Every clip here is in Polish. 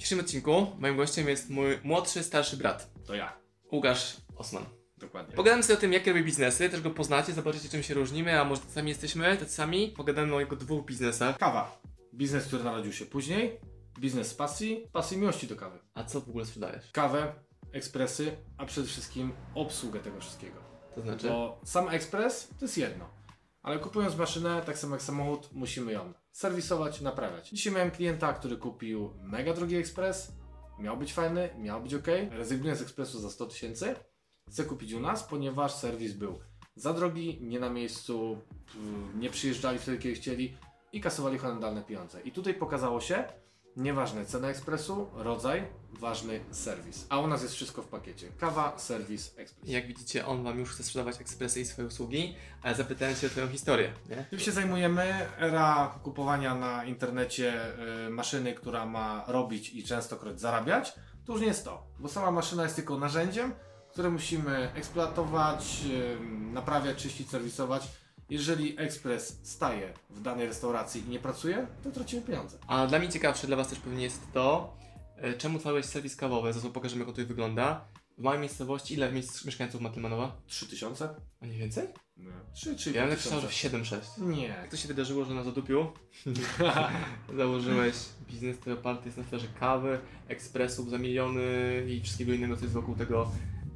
W dzisiejszym odcinku moim gościem jest mój młodszy, starszy brat, To ja. Łukasz Osman. Dokładnie. Pogadamy sobie o tym, jakie robi biznesy, też go poznacie, zobaczycie czym się różnimy, a może sami jesteśmy, tacy sami. Pogadamy o jego dwóch biznesach. Kawa. Biznes, który narodził się później. Biznes z pasji, pasji miłości do kawy. A co w ogóle sprzedajesz? Kawę, ekspresy, a przede wszystkim obsługę tego wszystkiego. To znaczy? Bo sam ekspres to jest jedno. Ale kupując maszynę, tak samo jak samochód, musimy ją serwisować, naprawiać. Dzisiaj miałem klienta, który kupił mega drogi ekspres. Miał być fajny, miał być ok. Rezygnuje z ekspresu za 100 tysięcy. Chce kupić u nas, ponieważ serwis był za drogi, nie na miejscu, nie przyjeżdżali wtedy, kiedy chcieli i kasowali horrendalne pieniądze. I tutaj pokazało się, nieważne cena ekspresu, rodzaj, ważny serwis. A u nas jest wszystko w pakiecie. Kawa, serwis, ekspres. Jak widzicie, on wam już chce sprzedawać ekspresy i swoje usługi, a ja zapytałem się o twoją historię, nie? Tym się zajmujemy. Era kupowania na internecie y, maszyny, która ma robić i częstokroć zarabiać, to już nie jest to. Bo sama maszyna jest tylko narzędziem, które musimy eksploatować, y, naprawiać, czyścić, serwisować. Jeżeli ekspres staje w danej restauracji i nie pracuje, to tracimy pieniądze. A dla mnie ciekawsze, dla was też pewnie jest to, e, czemu otworzyłeś serwis kawowy, zaraz pokażemy jak on tutaj wygląda. W małej miejscowości, ile miejsc mieszkańców ma Tylmanowa? 3000? A nie więcej? Nie. 3, 3, Ja bym myślał, że 7-6. Nie. Jak to się wydarzyło, że na Zadupiu założyłeś biznes, który oparty jest na sferze kawy, ekspresów za miliony i wszystkiego innego, co jest wokół tego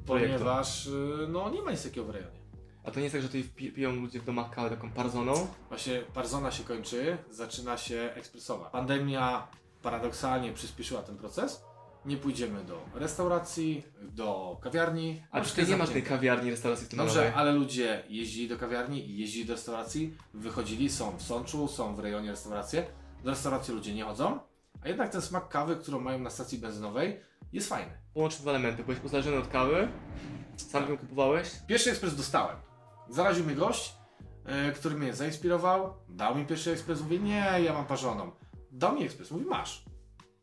projektu. Ponieważ y, no, nie ma nic takiego w rejonie. A to nie jest tak, że tutaj pi- piją ludzie w domach kawę taką parzoną? Właśnie parzona się kończy, zaczyna się ekspresowa. Pandemia paradoksalnie przyspieszyła ten proces. Nie pójdziemy do restauracji, do kawiarni. A czy tutaj nie masz tej kawiarni, restauracji Tylmanowej? Dobrze, ale ludzie jeździli do kawiarni, jeździli do restauracji, wychodzili, są w Sączu, są w rejonie restauracje. Do restauracji ludzie nie chodzą, a jednak ten smak kawy, którą mają na stacji benzynowej, jest fajny. Połącz dwa elementy, byłeś uzależniony od kawy, sam ją kupowałeś, Pierwszy ekspres dostałem. Zaraził mnie gość, e, który mnie zainspirował. Dał mi pierwszy ekspres. Mówię, nie, ja mam parzoną. Dał mi ekspres. Mówi, masz.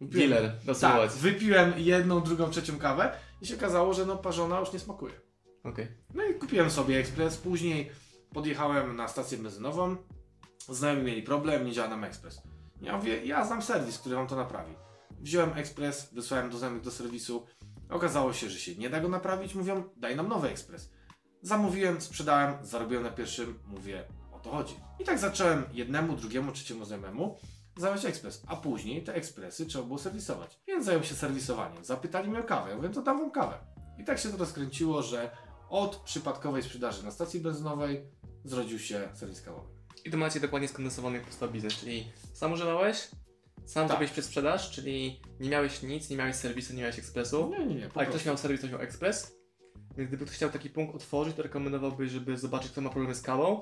Wypiłem- dealer, Tak, wypiłem jedną, drugą, trzecią kawę i się okazało, że no parzona już nie smakuje. Okej. No i kupiłem sobie ekspres. Później podjechałem na stację benzynową. Znajomi mieli problem, nie działa nam ekspres. Ja mówię, ja znam serwis, który wam to naprawi. Wziąłem ekspres, wysłałem do znajomych do serwisu. Okazało się, że się nie da go naprawić. Mówią, daj nam nowy ekspres. Zamówiłem, sprzedałem, zarobiłem na pierwszym. Mówię, o to chodzi. I tak zacząłem jednemu, drugiemu, trzeciemu znajomemu zamawiać ekspres. A później te ekspresy trzeba było serwisować. Więc zająłem się serwisowaniem. Zapytali mnie o kawę. Ja mówię, to dam wam kawę. I tak się to rozkręciło, że od przypadkowej sprzedaży na stacji benzynowej zrodził się serwis kawowy. I to macie dokładnie skondensowany powstał biznes, czyli sam używałeś, sam Tak. zrobiłeś sprzedaż, czyli nie miałeś nic, nie miałeś serwisu, nie miałeś ekspresu, Nie, nie, nie. ale ktoś miał serwis, ktoś miał ekspres, więc gdyby ktoś chciał taki punkt otworzyć, to rekomendowałbyś, żeby zobaczyć, kto ma problemy z kawą,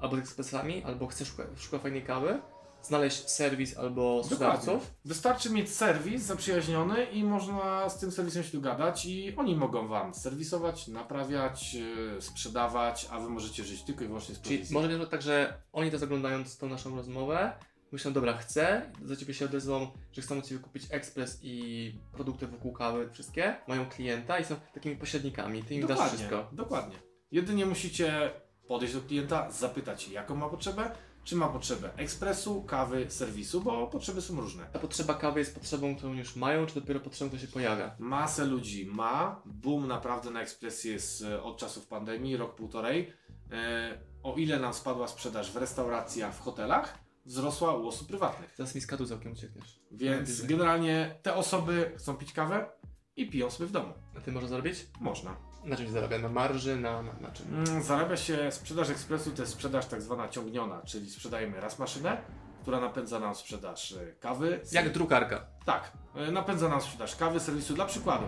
albo z ekspresami, albo chce szuka, szuka fajnej kawy, znaleźć serwis albo sprzedawców. Wystarczy mieć serwis zaprzyjaźniony i można z tym serwisem się dogadać i oni mogą Wam serwisować, naprawiać, yy, sprzedawać, a Wy możecie żyć tylko i wyłącznie z Czyli prowizji. może być tak, że oni to zaglądając tą naszą rozmowę, myślą, dobra, chcę, do ciebie się odezwą, że chcą od ciebie kupić ekspres i produkty wokół kawy, wszystkie, mają klienta i są takimi pośrednikami, ty im dasz Dokładnie, wszystko. dokładnie. Jedynie musicie podejść do klienta, zapytać jaką ma potrzebę, czy ma potrzebę ekspresu, kawy, serwisu, bo potrzeby są różne. Ta potrzeba kawy jest potrzebą, którą już mają, czy dopiero potrzebą, która się pojawia? Masę ludzi ma, boom naprawdę na ekspresji jest e, od czasów pandemii, rok, półtorej. E, o ile nam spadła sprzedaż w restauracjach, w hotelach, wzrosła u osób prywatnych. Teraz mi z katu całkiem uciekniesz. Więc generalnie te osoby chcą pić kawę i piją sobie w domu. A ty możesz zarobić? Można. Na czym się zarabia? Na marży? Na, na, na czym? Mm, Zarabia się sprzedaż ekspresu, to jest sprzedaż tak zwana ciągniona, czyli sprzedajemy raz maszynę, która napędza nam sprzedaż e, kawy. Jak drukarka. Tak, e, napędza nam sprzedaż kawy, serwisu. Dla przykładu,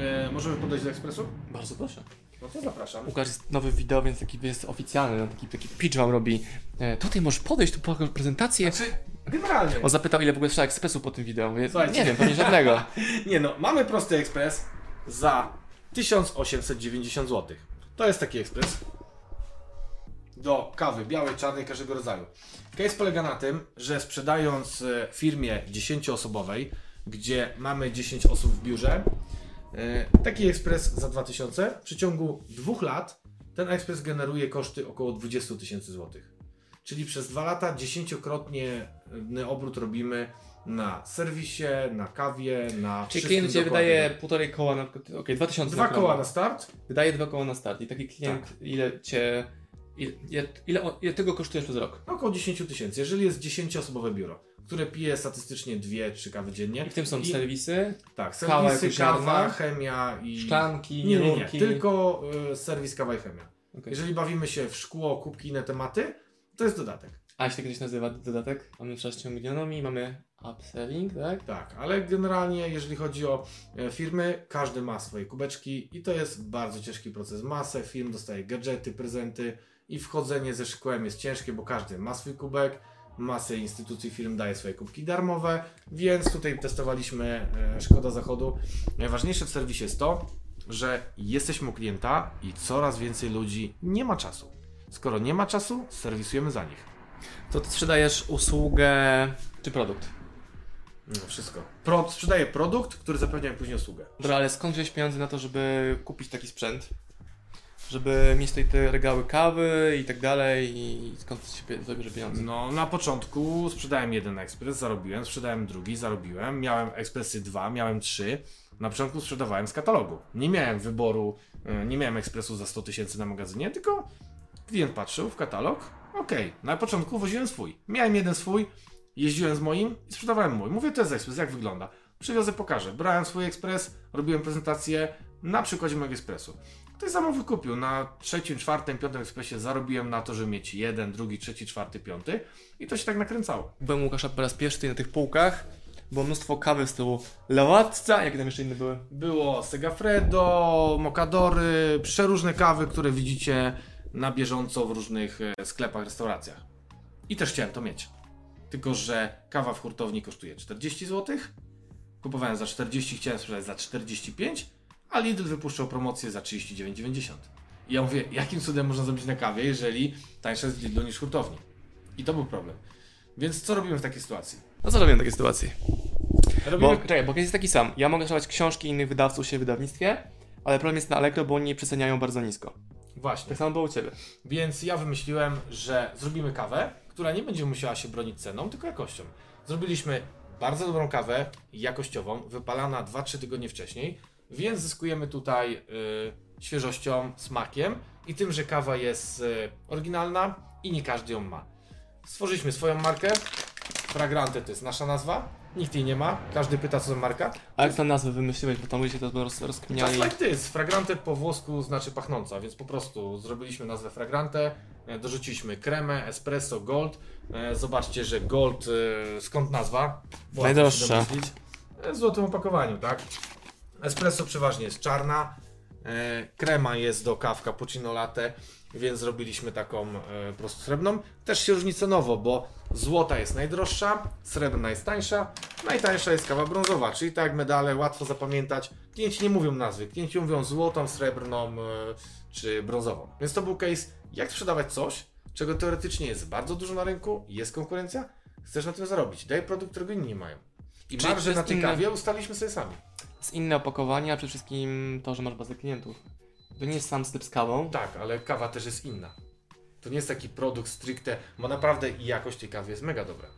e, możemy podejść do ekspresu? Bardzo proszę. No to zapraszam. Łukasz jest nowy wideo, więc taki jest oficjalny, no, taki, taki pitch wam robi. E, tutaj możesz podejść, tu pokaż prezentację. Znaczy, generalnie. On zapytał, ile w ogóle trzeba ekspresu po tym wideo. Mówię, Słuchajcie. nie wiem, pewnie żadnego. Nie no, mamy prosty ekspres za 1890 zł. To jest taki ekspres do kawy białej, czarnej, każdego rodzaju. Case polega na tym, że sprzedając e, firmie 10-osobowej, gdzie mamy 10 osób w biurze, taki ekspres za 2000, w przeciągu dwóch lat ten ekspres generuje koszty około 20 tysięcy złotych. Czyli przez dwa lata dziesięciokrotnie obrót robimy na serwisie, na kawie, na Czyli klient Cię wydaje półtorej koła, na przykład, okej, 2000 Dwa koła na start, Wydaje dwa koła na start i taki klient, Tak. ile Cię, ile, ile, ile, ile Ty go kosztujesz przez rok? około 10 tysięcy. Jeżeli jest 10-osobowe biuro, które pije statystycznie 2-3 kawy dziennie. I w tym są I- serwisy, Tak, kawa serwisy, kawa, ziarna, chemia i... szklanki, Nie, nie, nie, rurki. tylko y, serwis, kawa i chemia. Okej. Jeżeli bawimy się w szkło, kubki, inne tematy, to jest dodatek. A się gdzieś nazywa dodatek? Mamy 6 milionami, mamy upselling, tak? Tak, ale generalnie jeżeli chodzi o e, firmy, każdy ma swoje kubeczki i to jest bardzo ciężki proces. Masę firm dostaje gadżety, prezenty i wchodzenie ze szkłem jest ciężkie, bo każdy ma swój kubek, masę instytucji firm daje swoje kubki darmowe, więc tutaj testowaliśmy e, Szkoda Zachodu. Najważniejsze w serwisie jest to, że jesteśmy u klienta i coraz więcej ludzi nie ma czasu. Skoro nie ma czasu, serwisujemy za nich. To Ty sprzedajesz usługę czy produkt? No wszystko. Pro, sprzedaję produkt, który zapewnia mi później usługę. Dobra, ale skąd wziąć pieniądze na to, żeby kupić taki sprzęt? Żeby mieć tutaj te regały kawy i tak dalej i skąd się zabierze pieniądze? No, na początku sprzedałem jeden ekspres, zarobiłem, sprzedałem drugi, zarobiłem, miałem ekspresy dwa, miałem trzy. Na początku sprzedawałem z katalogu. Nie miałem wyboru, e, nie miałem ekspresu za 100 tysięcy na magazynie, tylko klient patrzył w katalog. Okej, na początku woziłem swój. Miałem jeden swój, jeździłem z moim i sprzedawałem mój. Mówię, to jest ekspres, jak wygląda? Przywiozę, pokażę. Brałem swój ekspres, robiłem prezentację na przykładzie mojego ekspresu. Ktoś za mną wykupił. Na trzecim, czwartym, piątym ekspresie zarobiłem na to, żeby mieć jeden, drugi, trzeci, czwarty, piąty i to się tak nakręcało. Byłem Łukasza po raz pierwszy na tych półkach. Było mnóstwo kawy z tyłu Lawatca, jakie tam jeszcze inne były? Było Segafredo, Mokadory, przeróżne kawy, które widzicie na bieżąco w różnych e, sklepach, restauracjach. I też chciałem to mieć. Tylko, że kawa w hurtowni kosztuje 40 zł, kupowałem za 40, chciałem sprzedać za 45, a Lidl wypuszczał promocję za 39,90. I ja mówię, jakim cudem można zrobić na kawie, jeżeli tańsza jest w Lidlu niż hurtowni? I to był problem. Więc co robimy w takiej sytuacji? No co robię w takiej sytuacji? Robimy Bo, czekaj, bo jest taki sam. Ja mogę sprzedawać książki innych wydawców siebie w wydawnictwie, ale problem jest na Allegro, bo oni przeceniają bardzo nisko. właśnie. Tak samo było u Ciebie. Więc ja wymyśliłem, że zrobimy kawę, która nie będzie musiała się bronić ceną, tylko jakością. Zrobiliśmy bardzo dobrą kawę, jakościową, wypalana 2-3 tygodnie wcześniej, więc zyskujemy tutaj y, świeżością, smakiem i tym, że kawa jest y, oryginalna i nie każdy ją ma. Stworzyliśmy swoją markę. Fragrante to jest nasza nazwa. Nikt jej nie ma. Każdy pyta, co za marka. A jak tę nazwę wymyśliłeś, bo tam ludzie to roz, rozkminiali. Just like this. Fragrante po włosku znaczy pachnąca, więc po prostu zrobiliśmy nazwę Fragrante, e, dorzuciliśmy kremę, espresso, gold. E, Zobaczcie, że gold, e, skąd nazwa? Najdroższa. W złotym opakowaniu, tak? Espresso przeważnie jest czarna, e, krema jest do kaw cappuccino latte, więc zrobiliśmy taką e, prostu srebrną. Też się różni cenowo, bo złota jest najdroższa, srebrna jest tańsza, najtańsza jest kawa brązowa, czyli tak jak medale, łatwo zapamiętać. Klienci nie mówią nazwy, klienci mówią złotą, srebrną e, czy brązową. Więc to był case, jak sprzedawać coś, czego teoretycznie jest bardzo dużo na rynku, jest konkurencja, chcesz na tym zarobić, daj produkt, którego inni nie mają. I marże na tej inne- kawie ustaliliśmy sobie sami. Z inne opakowania, przede wszystkim to, że masz bazę klientów. To nie jest sam sklep z kawą. Tak, ale kawa też jest inna. To nie jest taki produkt stricte, bo naprawdę jakość tej kawy jest mega dobra.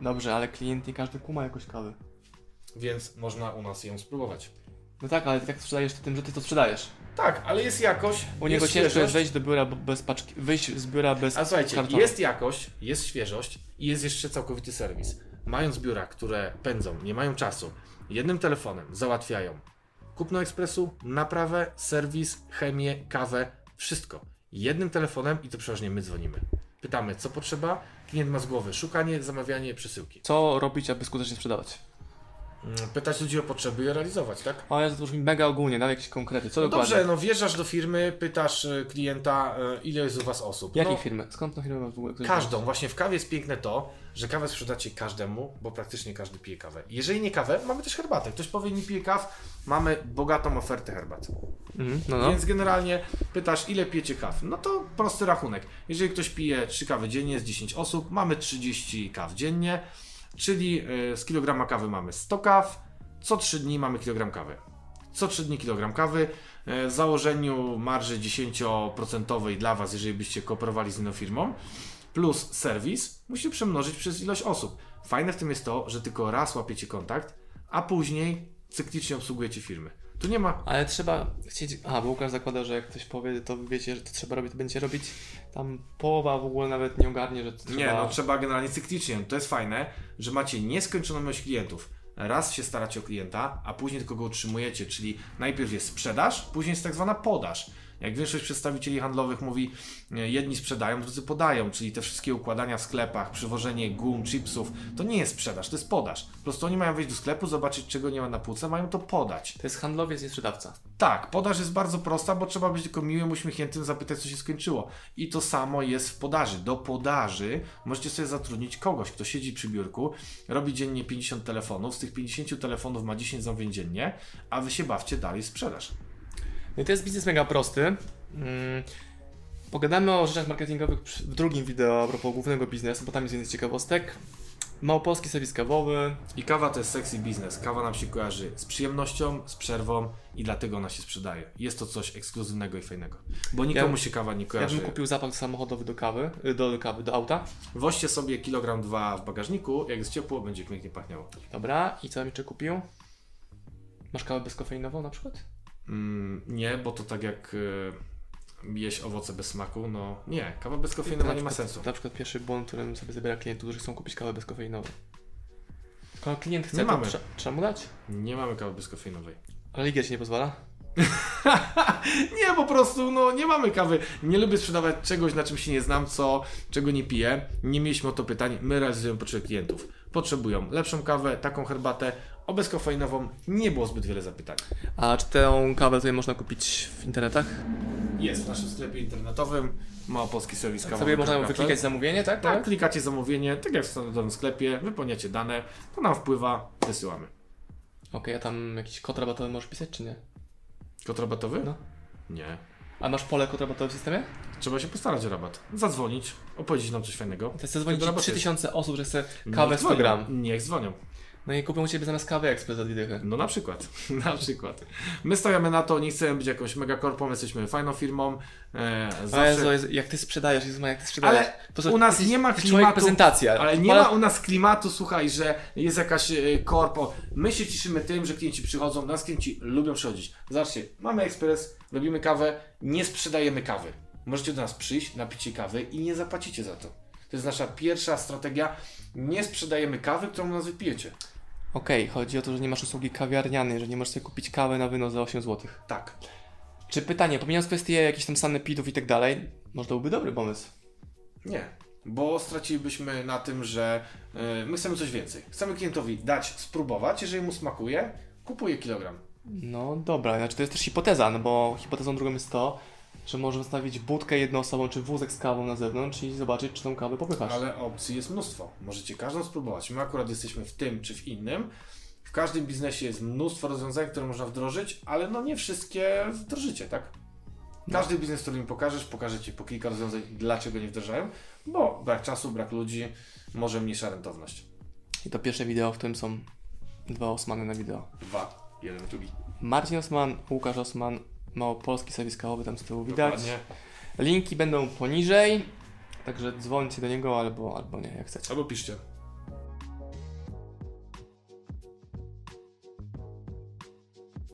Dobrze, ale klient nie każdy kuma jakoś kawy. Więc można u nas ją spróbować. No tak, ale ty tak sprzedajesz to tym, że ty to sprzedajesz. Tak, ale jest jakość. U niego jest ciężko jest wejść do biura bez paczki, wyjść z biura bez A słuchajcie, kartonu. jest jakość, jest świeżość i jest jeszcze całkowity serwis. Mając biura, które pędzą, nie mają czasu, jednym telefonem załatwiają kupno ekspresu, naprawę, serwis, chemię, kawę, wszystko. Jednym telefonem i to przeważnie my dzwonimy. Pytamy, co potrzeba, klient ma z głowy szukanie, zamawianie, przesyłki. Co robić, aby skutecznie sprzedawać? Mm, Pytać ludzi o potrzeby i je realizować, tak? O, ja to brzmi mega ogólnie, daj jakieś konkrety. Co No dokładnie? dobrze, no wjeżdżasz do firmy, pytasz y, klienta, y, ile jest u was osób. Jakiej no, firmy? Skąd tą firmę w ogóle? ktoś Każdą. Właśnie w kawie jest piękne to, że kawę sprzedacie każdemu, bo praktycznie każdy pije kawę. Jeżeli nie kawę, mamy też herbatę. Ktoś powie, nie pije kaw, mamy bogatą ofertę herbat. Mhm, no no. Więc generalnie pytasz, ile pijecie kaw? No to prosty rachunek. Jeżeli ktoś pije 3 kawy dziennie, jest 10 osób, mamy 30 kaw dziennie, czyli y, z kilograma kawy mamy 100 kaw, co 3 dni mamy kilogram kawy. Co 3 dni kilogram kawy. y, W założeniu marży 10% dla Was, jeżeli byście kooperowali z inną firmą, plus serwis, musi przemnożyć przez ilość osób. Fajne w tym jest to, że tylko raz łapiecie kontakt, a później cyklicznie obsługujecie firmy. Tu nie ma Ale trzeba chcieć. A, bo Łukasz zakłada, że jak ktoś powie, to wiecie, że to trzeba robić, to będziecie robić. Tam połowa w ogóle nawet nie ogarnie, że to trzeba. Nie, no trzeba generalnie cyklicznie. To jest fajne, że macie nieskończoną ilość klientów. Raz się staracie o klienta, a później tylko go utrzymujecie, czyli najpierw jest sprzedaż, później jest tak zwana podaż. Jak większość przedstawicieli handlowych mówi, e, jedni sprzedają, drudzy podają, czyli te wszystkie układania w sklepach, przywożenie gum, chipsów, to nie jest sprzedaż, to jest podaż. Po prostu oni mają wejść do sklepu, zobaczyć czego nie ma na półce, mają to podać. To jest handlowiec, nie sprzedawca. Tak, podaż jest bardzo prosta, bo trzeba być tylko miłym, uśmiechniętym, zapytać, co się skończyło. I to samo jest w podaży. Do podaży możecie sobie zatrudnić kogoś, kto siedzi przy biurku, robi dziennie 50 telefonów, z tych 50 telefonów ma 10 zamówień dziennie, a wy się bawcie dalej sprzedaż. No i to jest biznes mega prosty. Mm, Pogadamy o rzeczach marketingowych w drugim wideo a propos głównego biznesu, bo tam jest więcej ciekawostek. Małopolski serwis kawowy. I kawa to jest sexy biznes. Kawa nam się kojarzy z przyjemnością, z przerwą i dlatego ona się sprzedaje. Jest to coś ekskluzywnego i fajnego. Bo nikomu Ja- się kawa nie Ja kojarzy. bym kupił zapach samochodowy do kawy, y, do kawy, do auta. Woźcie sobie kilogram dwa w bagażniku, jak jest ciepło, będzie pięknie pachniało. Dobra, i co bym jeszcze kupił? Masz kawę bezkofeinową na przykład? Mm, nie, bo to tak jak y, jeść owoce bez smaku, no nie, kawa bezkofeinowa nie ma sensu. Na przykład pierwszy błąd, którym sobie zabiera klientów, którzy chcą kupić kawę bezkofeinową. Klient chce, Nie to mamy. trze- trzeba mu dać. Nie mamy kawy bezkofeinowej. Ale Ligia ci nie pozwala. Nie, po prostu, no nie mamy kawy. Nie lubię sprzedawać czegoś, na czym się nie znam, co, czego nie piję. Nie mieliśmy o to pytań. My realizujemy potrzeby klientów. Potrzebują lepszą kawę, taką herbatę. O bezkofeinową nie było zbyt wiele zapytań. A czy tę kawę tutaj można kupić w internetach? Jest w naszym sklepie internetowym. Małopolski serwis kawowy. Sobie można wyklikać zamówienie, tak? Tak, klikacie zamówienie, tak jak w standardowym sklepie, wypełniacie dane, to nam wpływa, wysyłamy. Okej, a tam jakiś kod rabatowy możesz pisać, czy nie? Kod rabatowy? No. Nie. A masz pole kod rabatowe w systemie? Trzeba się postarać o rabat. Zadzwonić, opowiedzieć nam coś fajnego. To chce dzwonić Wtedy rabat 3000 osób, że chce kawę Niech 100 dzwonią. gram. Niech dzwonią. No i kupią u Ciebie zamiast kawy ekspres za dychy. No na przykład, na przykład. My stawiamy na to, nie chcemy być jakąś megakorpą, jesteśmy fajną firmą. E, zawsze... Jezu, Jezu, jak Ty sprzedajesz, Jezu, jak Ty sprzedajesz. Ale u nas nie ma klimatu, prezentacja. Ale nie ma u nas klimatu, słuchaj, że jest jakaś e, korpo. My się cieszymy tym, że klienci przychodzą, nas klienci lubią przychodzić. Zobaczcie, mamy ekspres, robimy kawę, nie sprzedajemy kawy. Możecie do nas przyjść, napić się kawy i nie zapłacicie za to. To jest nasza pierwsza strategia. Nie sprzedajemy kawy, którą nas wypijecie. Okej, chodzi o to, że nie masz usługi kawiarnianej, że nie możesz sobie kupić kawę na wynos za 8 zł. Tak. Czy pytanie, pomijając kwestię jakichś tam sanepidów i tak dalej, może to byłby dobry pomysł. Nie, bo stracilibyśmy na tym, że y, my chcemy coś więcej. Chcemy klientowi dać spróbować, jeżeli mu smakuje, kupuje kilogram. No dobra, znaczy to jest też hipoteza, no bo hipotezą drugą jest to, że możemy stawić budkę jednoosobową czy wózek z kawą na zewnątrz i zobaczyć, czy tą kawę popychasz. Ale opcji jest mnóstwo. Możecie każdą spróbować. My akurat jesteśmy w tym czy w innym. W każdym biznesie jest mnóstwo rozwiązań, które można wdrożyć, ale no nie wszystkie wdrożycie, tak? Każdy biznes, który mi pokażesz, pokaże Ci po kilka rozwiązań, dlaczego nie wdrażają, bo brak czasu, brak ludzi, może mniejsza rentowność. I to pierwsze wideo, w którym są dwa Osmany na wideo. Dwa, jeden, drugi. Marcin Osman, Łukasz Osman, małopolski serwis kawowy tam z tyłu widać. Dokładnie. Linki będą poniżej, także dzwońcie do niego albo, albo nie, jak chcecie. Albo piszcie.